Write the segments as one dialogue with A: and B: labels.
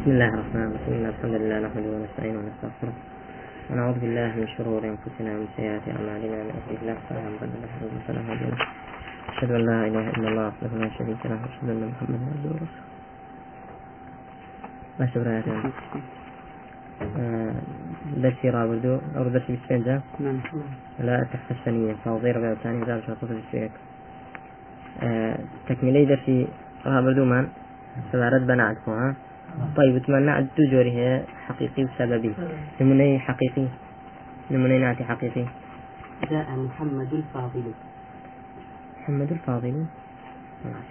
A: بسم الله الرحمن الرحيم. الحمد لله نحمده ونستعينه ونستغفره. ونعوذ بالله من شرور أنفسنا ومن سيئات أعمالنا. من يهده الله فلا مضل له ومن فلا هادي له. أشهد أن لا إله إلا الله وحده لا شريك له. واشهد أن محمدا عبده ورسوله. ما شبرا درسي رابردو أو درسي بالسفنجة
B: نعم.
A: لا تحت الثانية. فوضي ربع الثاني وزارة شرطة السويك تكملي درسي رابردو من سبارت بنعتكم طيب أتمنى عد جوري هي حقيقي وسببي نموني حقيقي. نموني نعتي حقيقي.
B: جاء محمد الفاضل.
A: محمد الفاضل.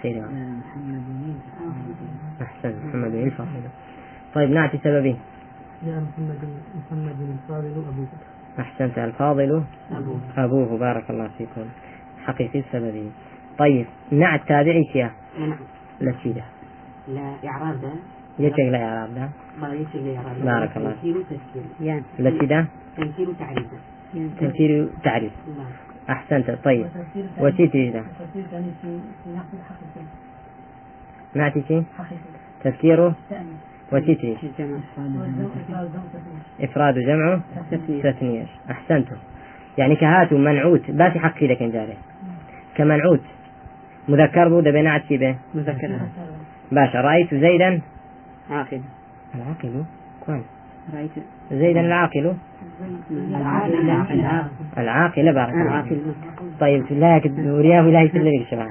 A: سيري
B: محمد
A: أحسن محمد الفاضل. طيب نعتي سببي.
C: جاء محمد محمد الفاضل أبو بكر.
A: أحسنت الفاضل.
B: أبوه.
A: أبوه بارك الله فيكم. حقيقي السببي طيب نعت تابعي شيا؟
B: نعم. لا إعراب. ده
A: يجيك لا إعراب ده
B: ما يشغل إعراب
A: بارك الله.
B: تنكير وتذكير
A: يعني لشيدة
B: تنكير وتعريف
A: تفسير تعريف
B: نعم.
A: أحسنت. طيب.
C: وتفسير
A: وتيتي ده؟
C: حقيقي.
A: تفكيره
C: ثاني
A: وتيتري
B: جمع.
C: والزوج إفراد
A: جمعه تثنية. أحسنتم يعني كهاتو منعوت. باسي حق كذا كان جاري. كمنعوت. مذكر بو دبي نعت به
B: مذكر.
A: باشا. رأيت زيدا؟
B: عاقل
A: العاقل كويس.
B: رأيت.
A: زيدا العاقل؟
B: العاقل.
A: العاقل. بارك الله
B: العاقل.
A: طيب لا ورياه لا يسلمك شباب.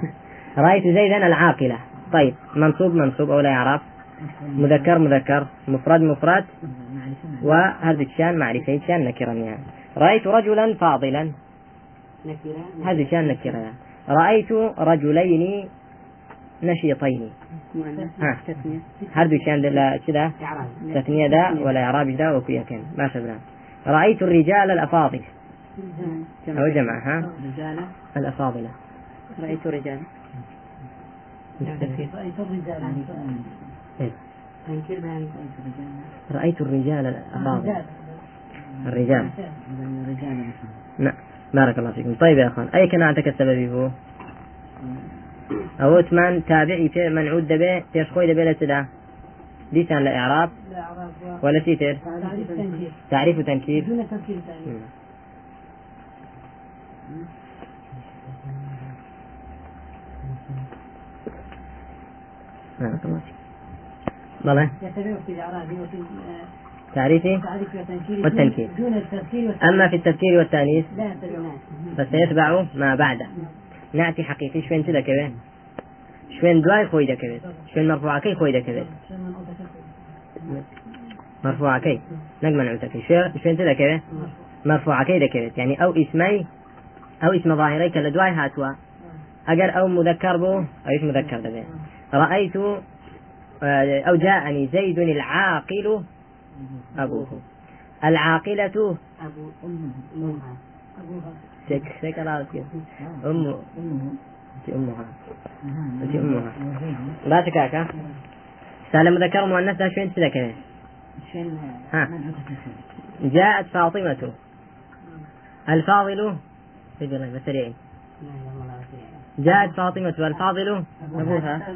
A: رأيت زيدا العاقلة طيب منصوب منصوب أو لا يعرف. مذكر مذكر. مفرد مفرد. وهذا الشان معرفة شان نكرا يعني. رأيت رجلا فاضلا. هذا شان نكرا يعني. رأيت رجلين نشيطين.
B: مؤنث
A: ها.
B: تثنية
A: هذا شان لا كذا. تثنية دا ولا إعراب دا وكيا كان. ما شبنا رأيت الرجال الأفاضل. أو جمع ها؟
B: رجالة
A: الأفاضلة
B: رأيت رجال.
C: رأيت الرجال.
A: رأيت الرجال. الأفاضل.
C: الرجال.
A: الرجال نعم. بارك الله فيكم. طيب يا أخوان أي كان عندك السبب هو ئەوتمان تابعی پێ منعود دەبێ پێشخۆی دەبێت لە چدا دیسان
C: لە عێراب
A: ولا
C: چی
A: تر؟ تعریف و تەنکیر. بلى تعريفي
C: والتنكير
A: أما في التذكير والتأنيث فسيتبع ما بعده نعتي حقيقي شوين تدا كبير؟ شوين دواي خوي دا كبير؟ شوين مرفوع كي خوي دا كبير؟ مرفوع كي نجم نعوتك شوين شوين تدا كبير؟ مرفوع كي دا كبير. يعني أو اسمي أو اسم ظاهري كلا دواي هاتوا. أجر أو مذكر بو أو اسم مذكر دبي رأيت آه، أو جاءني زيد العاقل أبوه. العاقلة
B: أبو أمها
A: سك سك راسك أم أنت أمها. أنت أمها. لا تكاكا سالم مذكر مؤنث ده شو أنت ذكر ها. جاءت فاطمة. الفاضل؟ الله
B: شيء
A: جاءت فاطمة الفاضل؟
B: أبوها.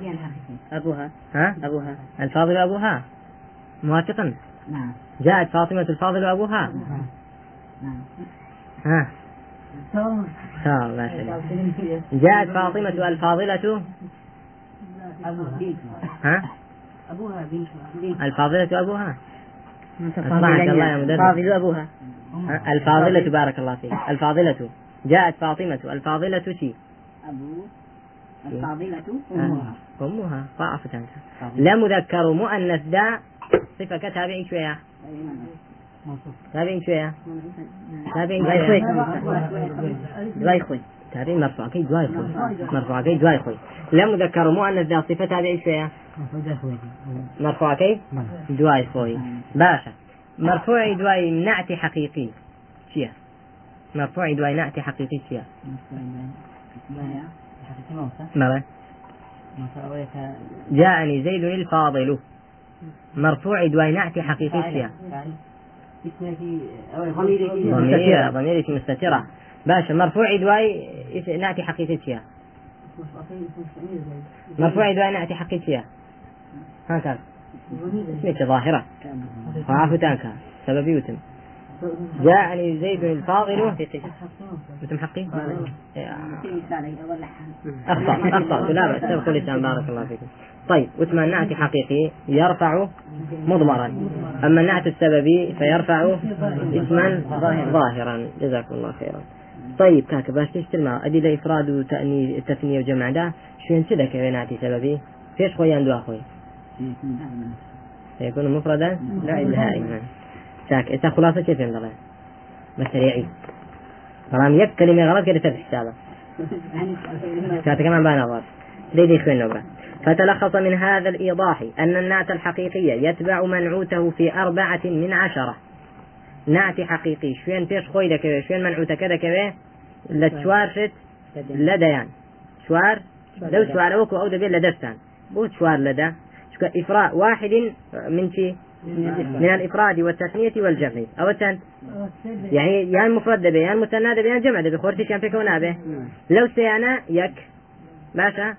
B: أبوها.
A: ها؟
B: أبوها.
A: الفاضل أبوها؟ موافقا.
B: نعم.
A: جاءت فاطمة الفاضل أبوها.
B: نعم.
A: ها. ما شاء الله جاءت فاطمة الفاضلة ها؟
B: أبوها بنتها
A: الفاضلة أبوها؟ أصبحك الله يا مدرس.
B: فاضل أبوها.
A: ها؟ الفاضلة بارك الله فيك. الفاضلة. جاءت فاطمة. الفاضلة شي؟
B: أبو. الفاضلة
A: أمها.
B: أمها
A: أمها. ضعفت أنت. لا مذكر مؤنث دا. صفة كتابعي شوية. تابعين شوية؟ تابعين شوية
B: دواي خوي.
A: تابعين مرفوع كي دواي خوي. مرفوع كي دواي خوي. لا مذكر مؤنث دا صفة تابعي شوية؟ مرفوع كي دواي خوي. باشا. مرفوع دواي نعت حقيقي. شيا. مرفوع دواي نعت حقيقي شيا. مرة. جاءني زيد الفاضل. مرفوع دواي نعت حقيقي شيا. ضمير ضمير مستترة. باشا مرفوع دواي نعتي حقيقي شيا مرفوع دواي نعتي حقيقي شيا هكذا اسمك ظاهرة. وعافو تانكا. سببي وتم جاءني زيد الفاضل وتم حقي أخطأ أخطأت لا بأس. اللسان بارك الله فيكم. طيب النعت حقيقي. يرفع مضمرا. أما النعت السببي فيرفع اسما ظاهرا. جزاكم الله خيرا. طيب كاك باش تشتري أدلة إفراد وتأني تثنية وجمع ده. شو ينسلك نعتي سببي فيش خوي عنده أخوي. سيكون مفردا؟ لا دائما ساك إذا خلاصة كيف ينظر بس سريعي طالما يك كلمة غلط كده تفتح حسابه كانت كمان بان غلط دي دي خوين نبرة فتلخص من هذا الإيضاح أن النعت الحقيقي يتبع منعوته في أربعة من عشرة. نعت حقيقي شوين فيش خوي كذا شوين منعوته كذا كذا لتشوار شت لديان. شوار؟ لو شوار أوكو أو دبي لدستان. بو شوار لدى إفراء واحد من شي؟ من الإفراد والتثنية والجمع. أو التن يعني يا المفرد به يا المثنى به يا الجمع به خورتي كان فيك به لو سيانا يك. ماشا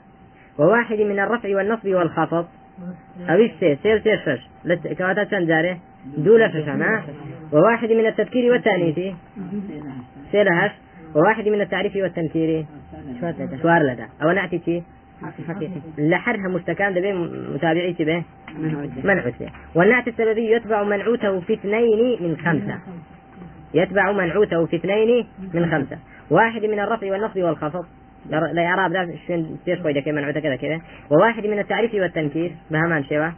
A: وواحد من الرفع والنصب والخفض. أو سير سير فش كواتا تنزاره دولة فشنا وواحد من التذكير والتأنيث. سيرهش وواحد من التعريف والتنكير. شوار لدى. أو نعتي حقيقي لحرها مستكان دبي متابعي به؟ منعوت به والنعت السببي يتبع منعوته في اثنين من خمسة. يتبع منعوته في اثنين من خمسة. واحد من الرفع والنصب والخفض. لا إعراب ذا شين تصير شوي كذا منعوته كذا كذا. وواحد من التعريف والتنكير بهمان شوا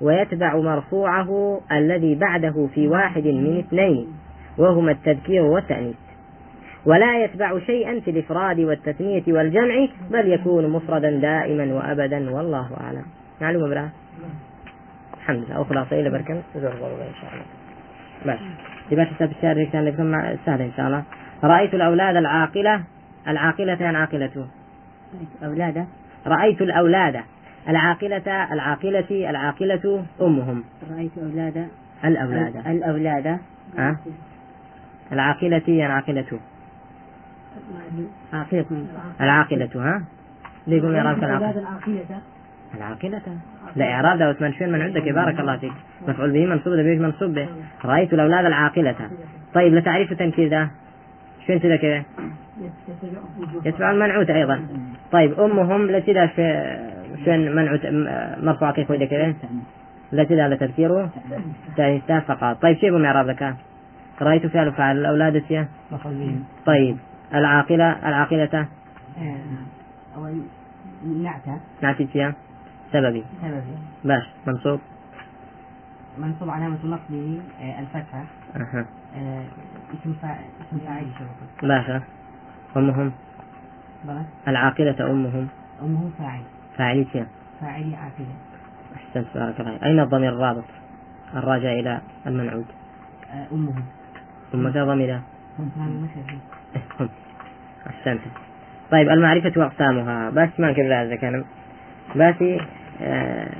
A: ويتبع مرفوعه الذي بعده في واحد من اثنين وهما التذكير والتأنيث. ولا يتبع شيئا في الإفراد والتثنية والجمع بل يكون مفردا دائما وأبدا والله أعلم. معلومة برا؟ الحمد لله. أو خلاصة إلى بركة. إن شاء الله. بس. تبقى تسأل الشارع كان لكم سهل إن شاء الله. رأيت الأولاد العاقلة العاقلة عاقلته
B: أولاد
A: رأيت الأولاد. العاقلة العاقلة العاقلة أمهم.
B: رأيت أولاد.
A: الأولاد.
B: الأولاد.
A: أه؟ العاقلة عن عاقلته
B: عاقلة.
A: العاقلة ها؟ اللي يقول إعراب العاقلة.
B: العاقلة.
A: العاقلة. لا إعراب ده وثمان شين من عندك. بارك الله فيك. مفعول به منصوب ده بيش منصوب به. رأيت الأولاد العاقلة. طيب لتعريف التنكير ده شو انت كذا يتبع المنعوت أيضا. طيب أمهم لتدا في شين منعوت مرفوع كيف ويدا كذا لتدا لتذكيره ثاني فقط. طيب شيء من إعراب ذكاء رأيت فعل فعل الأولاد سيا طيب العاقلة العاقلة؟
B: أول نعتة
A: سيا سببي.
B: سببي.
A: باش منصوب.
B: منصوب علامة نصبه الفتحة
A: أها.
B: آه، اسم فاعل اسم فاعل.
A: باشا أمهم؟
B: بلى.
A: العاقلة أمهم؟
B: أمه فاعل.
A: فاعلي سيا
B: فاعل عاقلة.
A: أحسنت بارك الله أين الضمير الرابط؟ الراجع إلى المنعود.
B: آه، أمه
A: ثم ضمير
B: هم
A: أحسنت. طيب المعرفة وأقسامها. بس ما نكبر هذا كلام باسي آه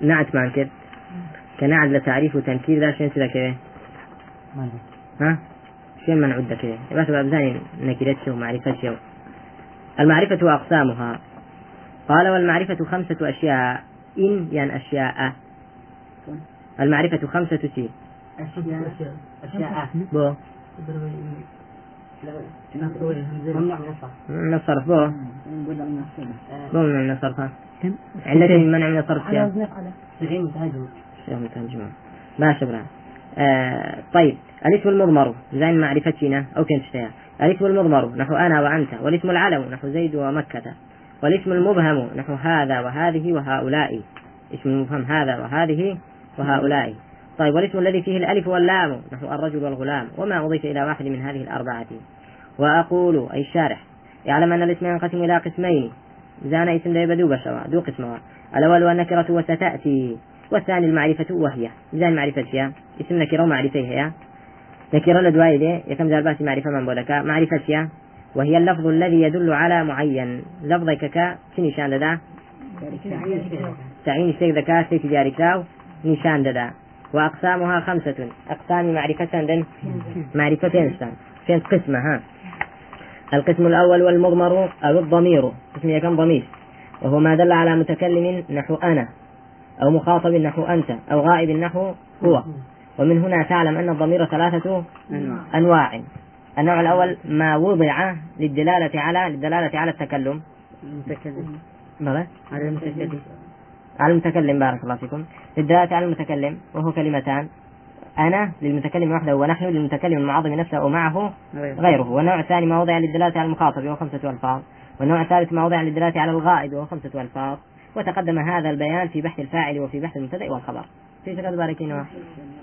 A: نعت ما نكر كنعت لتعريف وتنكير. شين سيدا كذا ها؟ شين من عدة كذا بس شو معرفة شو المعرفة وأقسامها قال والمعرفة خمسة أشياء. إن يعني أشياء. المعرفة خمسة شيء.
B: أشياء أشياء
A: بو.
B: من الصرف.
A: بو. بو من الصرف.
B: كم؟
A: عندك منع من الصرف؟ يا
B: صغير متهاجم
A: شيخ مترجمة ماشي برا آه طيب. الاسم المضمر. زي معرفتنا. أو كنت شيئا الاسم المضمر. نحو أنا وأنت. والاسم العلم. نحو زيد ومكة. والاسم المبهم. نحو هذا وهذه وهؤلاء. اسم المبهم هذا وهذه وهؤلاء. طيب. والاسم الذي فيه الألف واللام. نحو الرجل والغلام. وما أضيف إلى واحد من هذه الأربعة. وأقول أي الشارح. يعلم أن الاسم ينقسم إلى قسمين. زان اسم لا يبدو بشرا ذو قسمها الأول والنكرة وستأتي. والثاني المعرفة وهي. زان معرفة فيها اسم نكرة ومعرفة هي. نكرة لدواي دي. يكم زال باسي معرفة من بولك. معرفة فيها وهي اللفظ الذي يدل على معين. لفظك كا نشان ددا تعين الشيء ذكاء تجاري كاو نشان ددا وأقسامها خمسة. أقسام معرفة دن معرفة إنسان فين قسمة ها. القسم الأول والمضمر أو الضمير. اسم كم ضمير. وهو ما دل على متكلم نحو أنا. أو مخاطب نحو أنت أو غائب نحو هو. ومن هنا تعلم أن الضمير ثلاثة
B: أنواع.
A: النوع الأول ما وضع للدلالة على للدلالة على التكلم.
B: المتكلم. على المتكلم.
A: على المتكلم بارك الله فيكم. للدلالة على المتكلم وهو كلمتان. أنا للمتكلم وحده ونحن للمتكلم المعظم نفسه ومعه غيره. والنوع الثاني ما وضع للدلالة على المخاطب وهو خمسة ألفاظ. والنوع الثالث ما وضع للدلالة على الغائب وهو خمسة ألفاظ. وتقدم هذا البيان في بحث الفاعل وفي بحث المبتدأ والخبر. في شكل باركين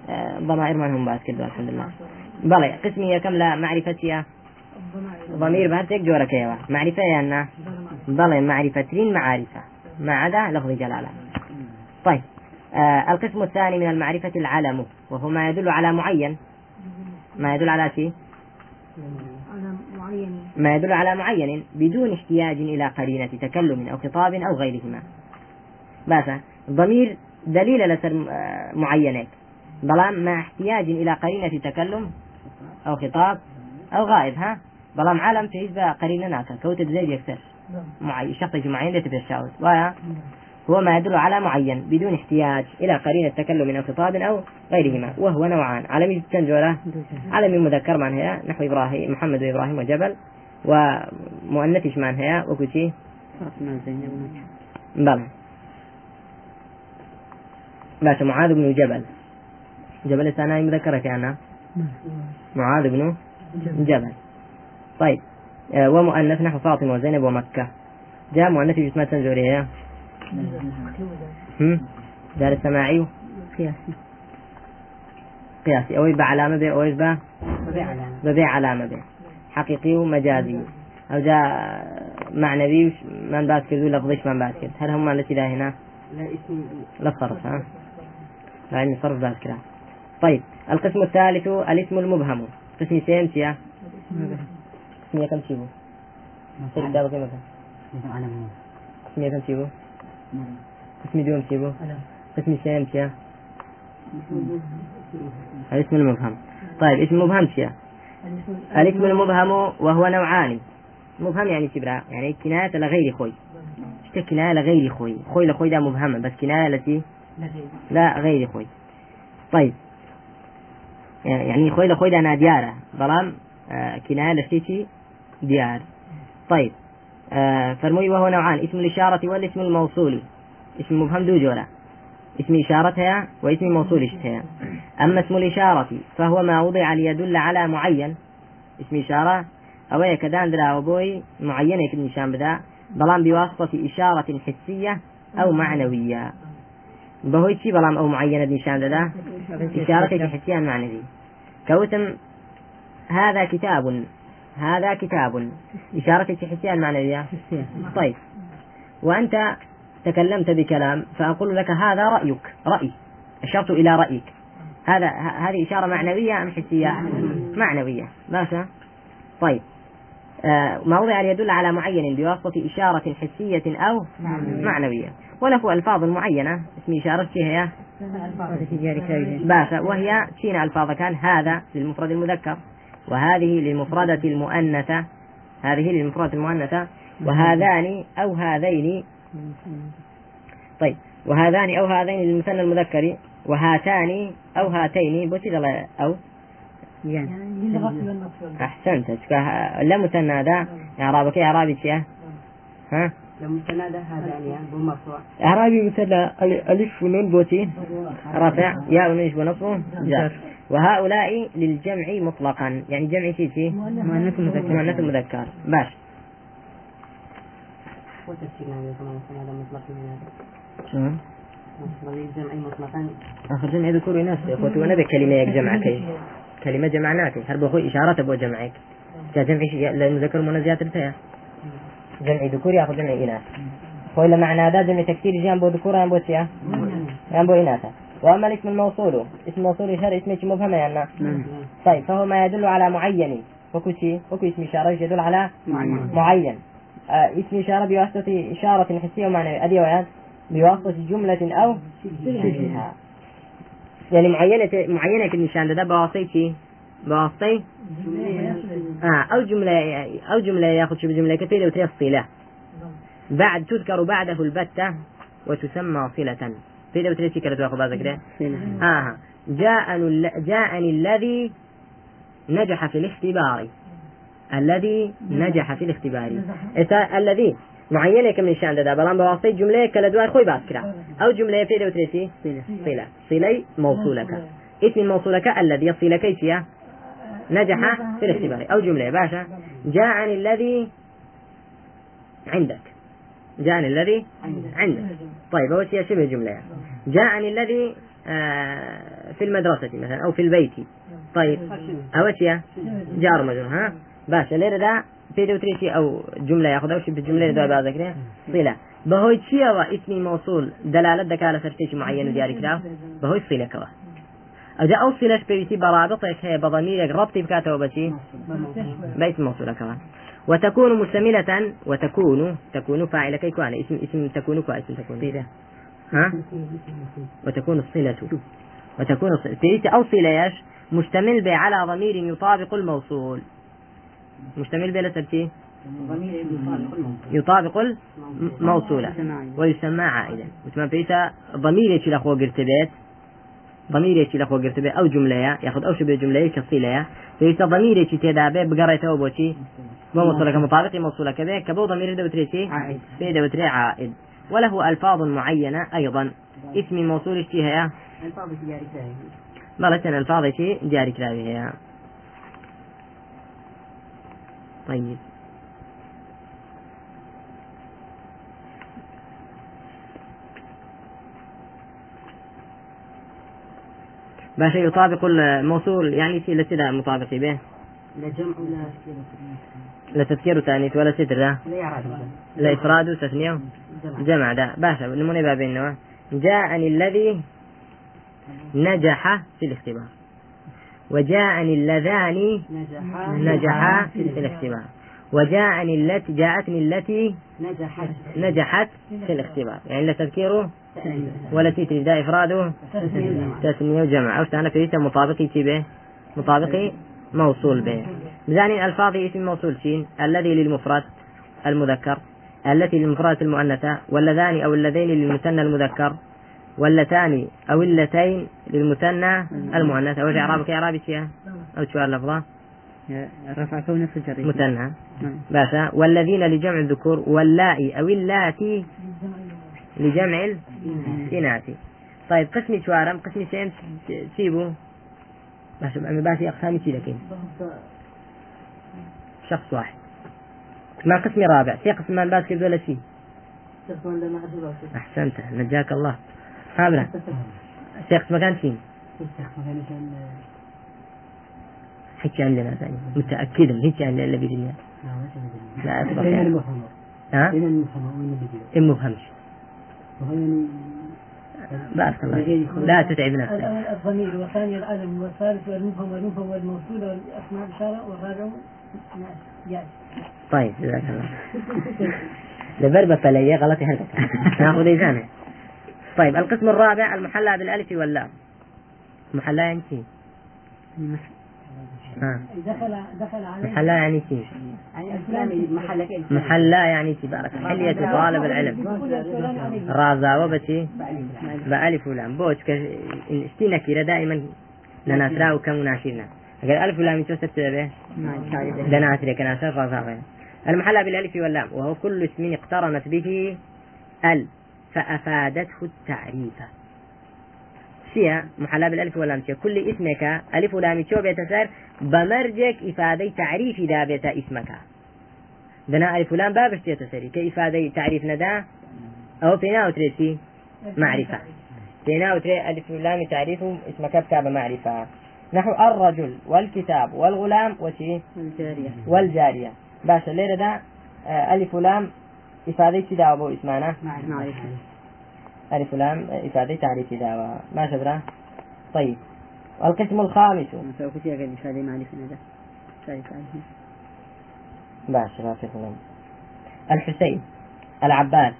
A: آه، ضمائر من هم كده الحمد لله. بلى قسمية كم لا معرفتها ضمير بهرتك جورك يا معرفة يا أنا. بلى معرفتين معارفة. ما عدا لفظ جلالة. طيب آه القسم الثاني من المعرفة العلم وهو ما يدل على معين. ما يدل على شيء؟ ما يدل على معين بدون احتياج إلى قرينة تكلم أو خطاب أو غيرهما. بس ضمير دليل لسر آه، معينك بلام مع احتياج إلى قرينة تكلم أو خطاب أو غائب ها؟ بلام عالم في حزب قرينة ناكا كوتب زي يكسر. معين شخص معين ده ويا هو ما يدل على معين بدون احتياج إلى قرينة تكلم أو خطاب أو غيرهما. وهو نوعان. علمي تنجوله علمي مذكر من هي؟ نحو إبراهيم محمد وإبراهيم وجبل. ومؤنث من هي؟ وكشي بلى. باشا معاذ بن جبل. جبل الثاني مذكرك أنا. معاذ بن جبل. طيب آه، ومؤنث نحو فاطمة وزينب ومكة. جاء مؤنث في اسمها تنزورية هم؟ دار السماعي.
B: قياسي.
A: قياسي. أو يبقى علامة به أو يبقى
B: علامة.
A: ببيع علامة به حقيقي ومجازي أو جاء معنوي من بعد كذو لفظيش من كذا هل هم التي لا هنا؟
B: لا اسم
A: لا صرف ها؟ يعني صرف بعد كذا طيب القسم الثالث الاسم المبهم. قسم سيمسيا قسم كم في كتابك كم قسم كم تجيبه قسم دوم تجيبه قسم سيمسيا الاسم المبهم. طيب اسم مبهم سيا الاسم المبهم وهو نوعان. مبهم يعني كبرى يعني كناية لغير خوي. كناية لغير خوي. خوي لخوي ده مبهمة بس كناية التي لا غير خوي. طيب. يعني خوي لخوي أنا ديارة. بلام آه كناية لسيتي ديار. طيب. آه فرموي وهو نوعان. اسم الإشارة والاسم الموصول؟ اسم مبهم دو جورا اسم إشارتها واسم موصول إشتها. أما اسم الإشارة فهو ما وضع ليدل على معين. اسم إشارة. أو كدان دلا وبوي معينة كد نشان بدا. بلام بواسطة إشارة حسية أو معنوية. بهوي شي بلام أو معينة نشان بدا إشارة حسية معنوية كوتم هذا كتاب. هذا كتاب. إشارة حسية معنوية طيب. وأنت تكلمت بكلام فأقول لك هذا رأيك. رأي. أشرت إلى رأيك. هذا هذه إشارة معنوية أم حسية؟ معنوية. ماشي طيب. موضع يدل على معين بواسطة إشارة حسية أو معنوية. وله ألفاظ معينة اسم إشارة هي؟ باشا وهي شين ألفاظ كان؟ هذا للمفرد المذكر وهذه للمفردة المؤنثة. هذه للمفردة المؤنثة. وهذان أو هذين. طيب وهذان أو هذين للمثنى المذكر. وهاتان أو هاتين. لا أو.
B: يعني.
D: يعني
A: أحسنت. لا مثنى ذا إعرابك إعرابي شيء ها؟
B: لو مستند هذا يعني بو مرفوع
A: إعرابي مثنى أل- ألف ونون بوتي. رفع ياء ونون ونصب جاء. وهؤلاء للجمع مطلقا. يعني جمع شيء شيء
B: مؤنث مذكر.
A: مؤنث مذكر. باش.
B: وتفسيرنا هذا كما هذا مطلق من هذا
A: شو
B: مطلقا.
A: آخر جمع ذكور إناث يا أخوتي وأنا بكلمة يك جمعك كلمة جمعناك. هرب أخوي إشارة أبو جمعك. كجمع شيء المذكر المنزيات التاء جمع ذكور يأخذ جمع إناث. وإلا معنى هذا جمع تكسير جنب ذكور ينبو سيا. ينبو إناثا وأما الاسم الموصول اسم موصول إشارة اسم مبهم يعني طيب فهو ما يدل على معين. وكو شيء وكو اسم إشارة يدل على
B: معين.
A: معين. آه اسم إشارة بواسطة إشارة حسية ومعنوية. أدي بواسطة جملة أو شبهها يعني معينة معينة النشان ده. بواسطة شيء بواسطة آه أو جملة أو جملة ياخذ شو بجملة كثيرة وتري الصلة بعد تذكر بعده البتة وتسمى صلة. في دو تريسي كلا دواخو بازا كده
B: صلة.
A: آه. جاءني, جاءني الذي نجح في الاختبار. الذي نجح. في الاختبار. الذي معينة كم من شان ده بلان بواسطة جملة كلا دوار خوي باس كرا أو جملة في دو تريسي
B: صلة
A: صلة صلة موصولك اسم موصولك الذي يصل كيف نجح. في الاختبار أو جملة باشا جاءني الذي عندك. جاءني الذي عندك. طيب أول شيء شبه جملة. جاءني الذي آه، في المدرسة مثلا أو في البيت. طيب. أول شيء. جار مجرور ها؟ باشا. دا في دو تريشي أو جملة ياخذ أو شبه جملة دو بعد ذكرها صلة بهوي شيء اسمي موصول دلالة دكالة سرتيش معين ودياري كراو بهوي صلة كوا ئەجا ئەو سیلەش پێویستی بەڕابطێک هەیە بە ضميرێک ڕبطی بکاتەوە بەچی موصولة كمان وتكون مشتملة وتكون تكون فاعل كي كان اسم اسم تكون كوا اسم تكون ها؟ وتكون الصلة وتكون الصلة أو صلة مشتمل على ضمير يطابق الموصول. مشتمل به لسبتي
B: ضمير يطابق الموصول.
A: يطابق الموصولة. ويسمى عائدا. وتما بيتا ضمير يشي لأخوة قرتبات ضمير يشي لأخوة قرتبات أو جملة يأخذ أو شبه جملة كصلة. بيتا ضمير يشي تدابة بقريته بوشي ما موصولك مطابق موصولك به. كبو ضمير دوتري شي دوتري عائد. وله ألفاظ معينة أيضا. اسم موصول اشتي هي
B: الفاظ تجاري ساهي
A: مرة ألفاظ شي جاري كلامي هي طيب. باشا يطابق الموصول يعني شيء لسه مطابق به؟
B: لا جمع ولا
A: لا تذكير تانيث ولا ستر لا؟
B: لا
A: إفراد وتثنية؟
B: جمع.
A: جمع ده باشا نموني بابين جاءني الذي نجح في الاختبار. وجاءني اللذان
B: نجح
A: نجحا في الاختبار. وجاءني التي جاءتني التي
B: نجحت.
A: نجحت في الاختبار. يعني لا تذكيره ولا تيتي ده إفراده تثنية وجمع. أو أنا في مطابقي به. مطابقي موصول به. ميزاني الألفاظ اسم موصول شين. الذي للمفرد المذكر. التي للمفرد المؤنثة. واللذان أو اللذين للمثنى المذكر. واللتان أو اللتين للمثنى المؤنث. أو إعرابك إعرابي شيء أو شوار لفظة
B: رفع كونه في الجر
A: مثنى. باشا. والذين لجمع الذكور واللائي أو اللاتي لجمع الإناث. طيب قسمي شوارم قسمي سيم سيبو باشا أنا باشي أقسامي سي لكن. شخص واحد. ما قسمي رابع؟ في قسم ما باس كذا ولا شيء أحسنت. نجاك الله. هابنا في قسم مكان شيء هيك عندنا ثاني. متأكد من هيك عندنا اللي بيدنيا لا أصبح يعني. ها؟ إن مفهمش بارك الله. لا تتعب نفسك.
D: الضمير والثاني العلم والثالث والمفهم والمفهم والموصول والأسماء الإشارة والرابع
A: طيب جزاك الله. لبربة فلية غلطي هلك ناخذ إيزانه. طيب القسم الرابع المحلى بالألف واللام. محلى يعني شيء. ها.
D: دخل دخل عليه
A: محلى يعني شيء.
B: يعني
A: محلى يعني شيء. بارك حلية طالب العلم. رازا وبتي بألف ولام. بوش اشتي نكيرة دائما نناسرا وكمناشرنا أقول ألف ولام شو سبت به دناسرة كناسر رازا المحلى بالألف واللام. وهو كل اسم اقترنت به ال. فأفادته التعريف. شيء محلى بالألف واللام كل اسمك ألف ولام شو بيتسر بمرجك إفادة تعريف دابت اسمك. دنا ألف ولام بابش تسري كإفادة تعريف ندا؟ أو فينا وتريسي معرفة. فينا وتري ألف ولام تعريف اسمك كتاب معرفة. نحو الرجل والكتاب والغلام وشي؟
B: الجارية
A: والجارية. باشا ده آه، ألف ولام إفادة دعوة بو إسمانا؟
B: معرفة
A: ألف ولام آه، إفادة تعريف دعوة. ما شبرا؟ طيب. القسم الخامس.
B: إفادة معرفة
A: في كلام الحسين العباس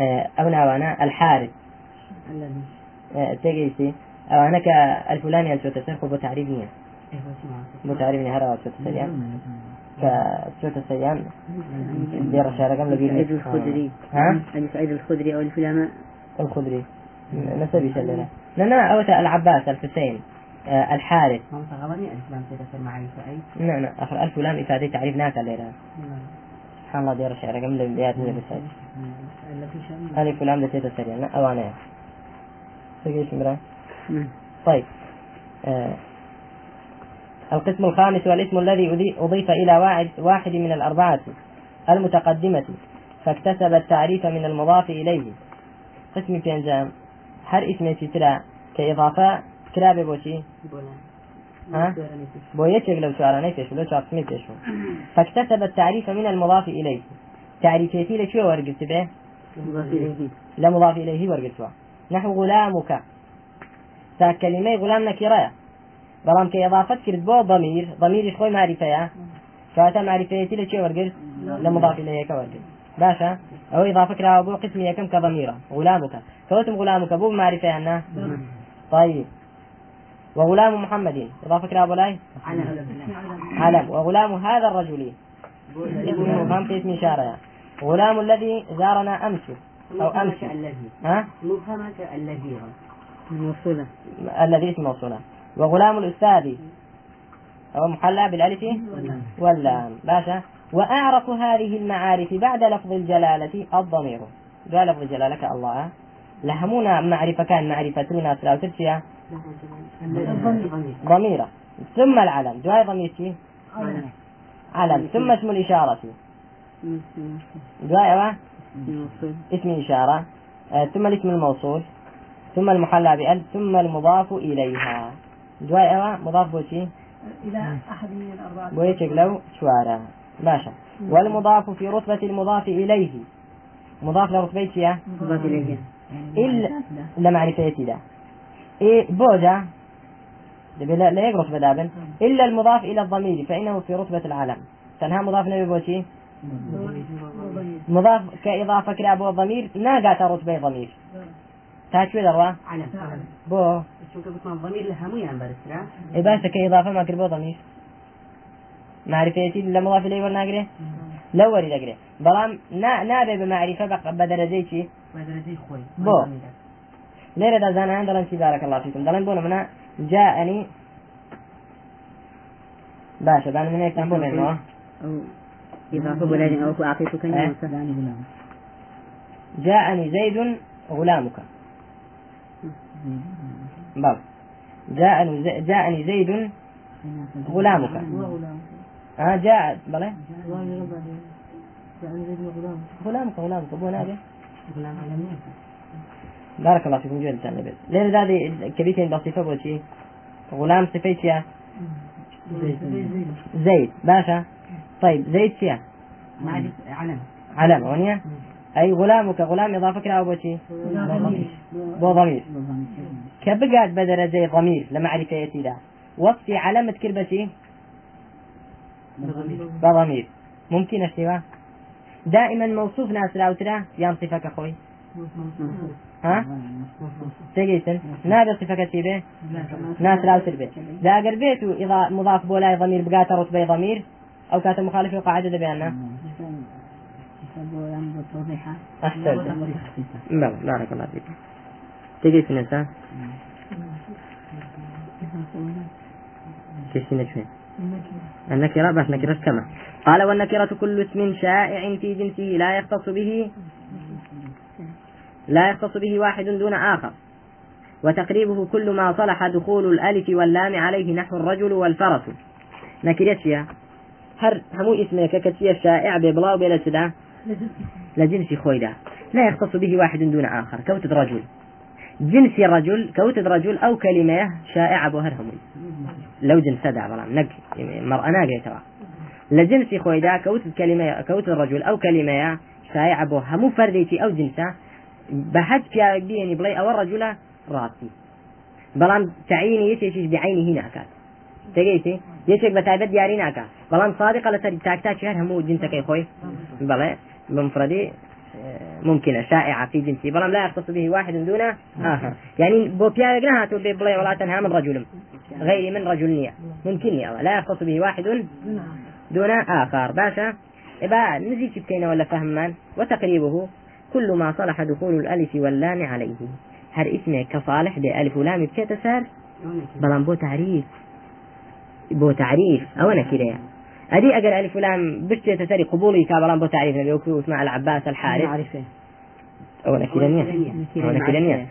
A: آه، أو ناوانا الحارث. آه، تيجي أو أنا كألف ولام يلتو تسرخ بتعريف نية.
B: إيه هو
A: كسوت السيام دير الشارع قبل
B: سعيد الخدري.
A: ها؟
B: أبي سعيد الخدري أو الفلامة.
A: الخدري. نسبي شلنا. لا لا أو العباس الحسين آه، الحارث.
B: ما متغلني الإسلام تدخل معرفة أي
A: نعم نعم أخر ألف ولام إفادة تعريف ناك الليلة سبحان الله دير الشعر قبل البيات من بسعيد
B: شامل
A: ألف ولام دتيت السريع لا أوانا تقيش مرا
B: نعم.
A: طيب آه. القسم الخامس والاسم الذي أضي- أضيف إلى واحد, واحد من الأربعة المتقدمة فاكتسب التعريف من المضاف إليه. قسم في أنجام هر اسم ترى كإضافة كرابة بوشي ها؟ بۆ یەکێک لەو چوارانەی پێش لەو چاپمی پێشوە فاكتسب التعريف من المضاف إليه. تعريفيتي لشو ورقت به. لا مضاف إليه ورقتوا نحو غلامك. تا كلمة غلام نكرة بلام كإضافة كرد بو ضمير ضمير خوي معرفة فاتا معرفيتي لشو ورقت لا. مضاف إليه كورقت باشا أو إضافة كلا بو قسمي كم كضميرة غلامك فوتم غلامك بو معرفة أنه طيب. وغلام محمد إضافة كلا أبو لاي علم وغلام هذا الرجل. اسمه مفهم في اسم إشارة غلام الذي زارنا أمس. أو أمس.
B: الذي.
A: ها؟
B: مفهمك الذي.
A: الذي اسم موصولة وغلام الأستاذ. أو محلى بالألف؟ واللام. باشا. وأعرف هذه المعارف بعد لفظ الجلالة الضمير. قال لفظ الجلالة كالله لهمونا معرفة كان معرفتنا ثلاثة ضميرة. ثم العلم. جواي ضمير علم. ثم اسم الإشارة. جواي اسم إشارة آه، ثم الاسم الموصول. ثم المحلى بأل ثم المضاف إليها. جواي مضاف بوشي
D: إلى أحد من الأربعة.
A: بويتك لو شوارع باشا والمضاف في رتبة المضاف إليه. مضاف لرتبة فيها
B: مضاف إليه.
A: إلا لمعرفتي ده إيه بوجا. لا لا يقرص بدابن إلا المضاف إلى الضمير فإنه في رتبة العلم. تنها مضاف نبي بوشي مضاف. كإضافة كلا بو الضمير ناقات رتبة ضمير؟ تاكوي دروا
B: علم.
A: بو.
B: الضمير لها مو يعني
A: إيه بس كإضافة ما كربو ضمير معرفتي لا مضاف إليه ولا ناقره لو ورد أقره بلام نا نابي بمعرفة بق- بدرجة شي
B: بدرجة خوي
A: بو. زانا دلن شي بارك الله فيكم دلن بونا منا جاءني باشا بان من هيك تنبون انه
B: أو إضافة بلاد أو أعطيتك
A: إيه.
B: كلمة
A: جاءني زيد غلامك بل جاءني زي- جاءني زيد غلامك. آه جاء بلى. غلامك غلامك ابو
B: علمية
A: بارك الله فيكم جل تعالى بس لين هذه كبيتين بصفة بوشي غلام صفيت يا زيد. باشا. طيب زيد فيها
B: معرفة علم.
A: علم ونيا أي غلامك غلام إضافة كلا أبوتي بو ضمير كبقات بدرجة ضمير لمعرفة يتيدا وصفي علامة كربتي بضمير. ممكن اشتباه دائما موصوف ناس لاوترا يان صفك أخوي. ها؟ تجيسن نابي صفك تيبه ناس لاوتر به. دا أقر بيتو إذا مضاف بولاي ضمير بقات رتبة ضمير أو كاتب مخالف قاعدة بياننا أحسنت. بلى بارك الله فيك. تجي في النكرة. بس نكرة كما. قال والنكرة كل اسم شائع في جنسه لا يختص به لا يختص به واحد دون آخر. وتقريبه كل ما صلح دخول الألف واللام عليه نحو الرجل والفرس. نكرة فيها هر همو اسمك كتير شائع ببلا وبلا سدا لجنس خويدا لا يختص به واحد دون آخر. كوتد رجل. جنس رجل كوتد رجل أو كلمة شائعة بوهرهم لو جنس سدع بلام نق مرأة ناقة ترى. لجنس خويدا كوتد كلمة كوتد رجل أو كلمة شائعة بوها مو فرديتي أو جنسة بحج في بيني بلاي أو الرجل راسي. بلام تعيني يتيش بعينه هناك تجيتي يشك بتعبد دياري ناكا بلان صادقة لسر تاك تاك شهر همو جنسك خوي. بلا بمفردي ممكنة شائعة في جنسي. بلان لا يختص به واحد دون آخر. يعني بو بيا يقناها تقول بلا ولا تنهى من رجل. غير من رجل ممكن يا لا يختص به واحد دون آخر. باشا إبا نزيد بكينا ولا فهمان وتقريبه كل ما صلح دخول الألف واللام عليه. هر اسمه كصالح دي ألف ولام بكيت سر بلان بو تعريف. بو تعريف. أو أدي أجر ألف ولام بشتي تسري قبولي كابلان بو تعريف نبي وكو اسمع العباس الحارث. أو نكرة أو نكرة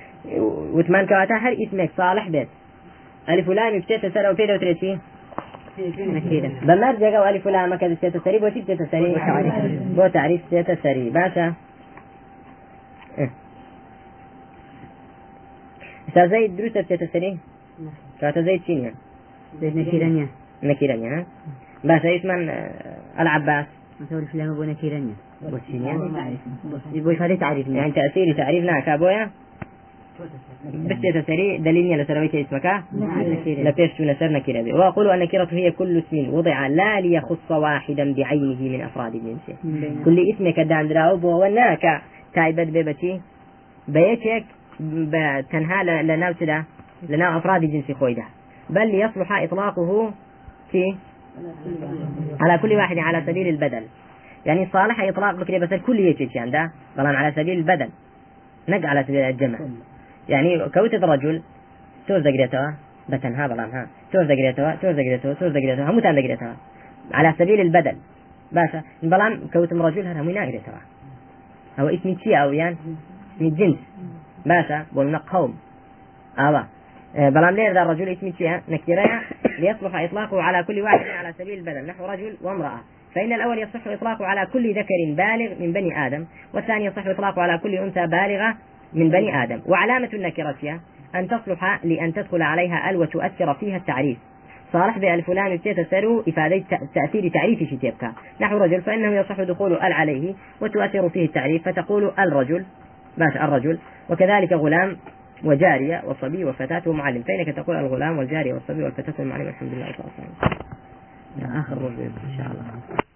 A: وثمان كواتا هر اسمك صالح بيت. ألف ولام بكيت سر وبيد وتريتي.
B: نكيرة
A: بمرجع أو ألف ولام كذا ستة سري بو ستة سري بو تعريف ستة سري باشا. إيه. إذا زيد دروسة ستة سري كواتا زيد شينيا
B: زيد نكيرانيا
A: باشا اسمان آه، العباس.
B: مثلا الفلام أبو نكيرانيا
A: بو شينيا
B: يبغى يفعل تعريف
A: يعني تأثيري تعريف ناك أبويا بس تسري دليلني لسرويت اسمك لبيش نسر نكرة وأقول أن النكرة هي كل اسم وضع لا ليخص واحدا بعينه من أفراد جنسه كل اسم كدان دراو وناك. تايبت ببتي بيتك تنها لنا لنا أفراد جنس خويدا. بل يصلح إطلاقه في على كل واحد على سبيل البدل. يعني صالح إطلاق بكري بس الكل يجي عنده طبعا على سبيل البدل. نق على سبيل الجمع. يعني كوتة رجل تور بتنها بلان ها. تور دقريتها تور دقريتها تور دقريتها هم تان دقريتها. على سبيل البدل. باشا بلان كوتم رجل هر همي ناقريتها هو اسمي تشي أو يعني؟ اسمي جنس. باشا بقولنا قوم. آه بلان ليه ذا الرجل اسمي تشي نكتريا ليصلح إطلاقه على كل واحد على سبيل البدل. نحو رجل وامرأة. فإن الأول يصح إطلاقه على كل ذكر بالغ من بني آدم والثاني يصح إطلاقه على كل أنثى بالغة من بني آدم. وعلامة النكرة أن تصلح لأن تدخل عليها ال وتؤثر فيها التعريف. صالح بألف لام تتسر إفادة تأثير تعريف شتيبك نحو رجل فإنه يصح دخول ال عليه وتؤثر فيه التعريف فتقول الرجل باش الرجل وكذلك غلام وجارية وصبي وفتاة ومعلم. فإنك تقول الغلام والجارية والصبي والفتاة والمعلم الحمد لله والصلاة والسلام آخر رجل إن شاء الله.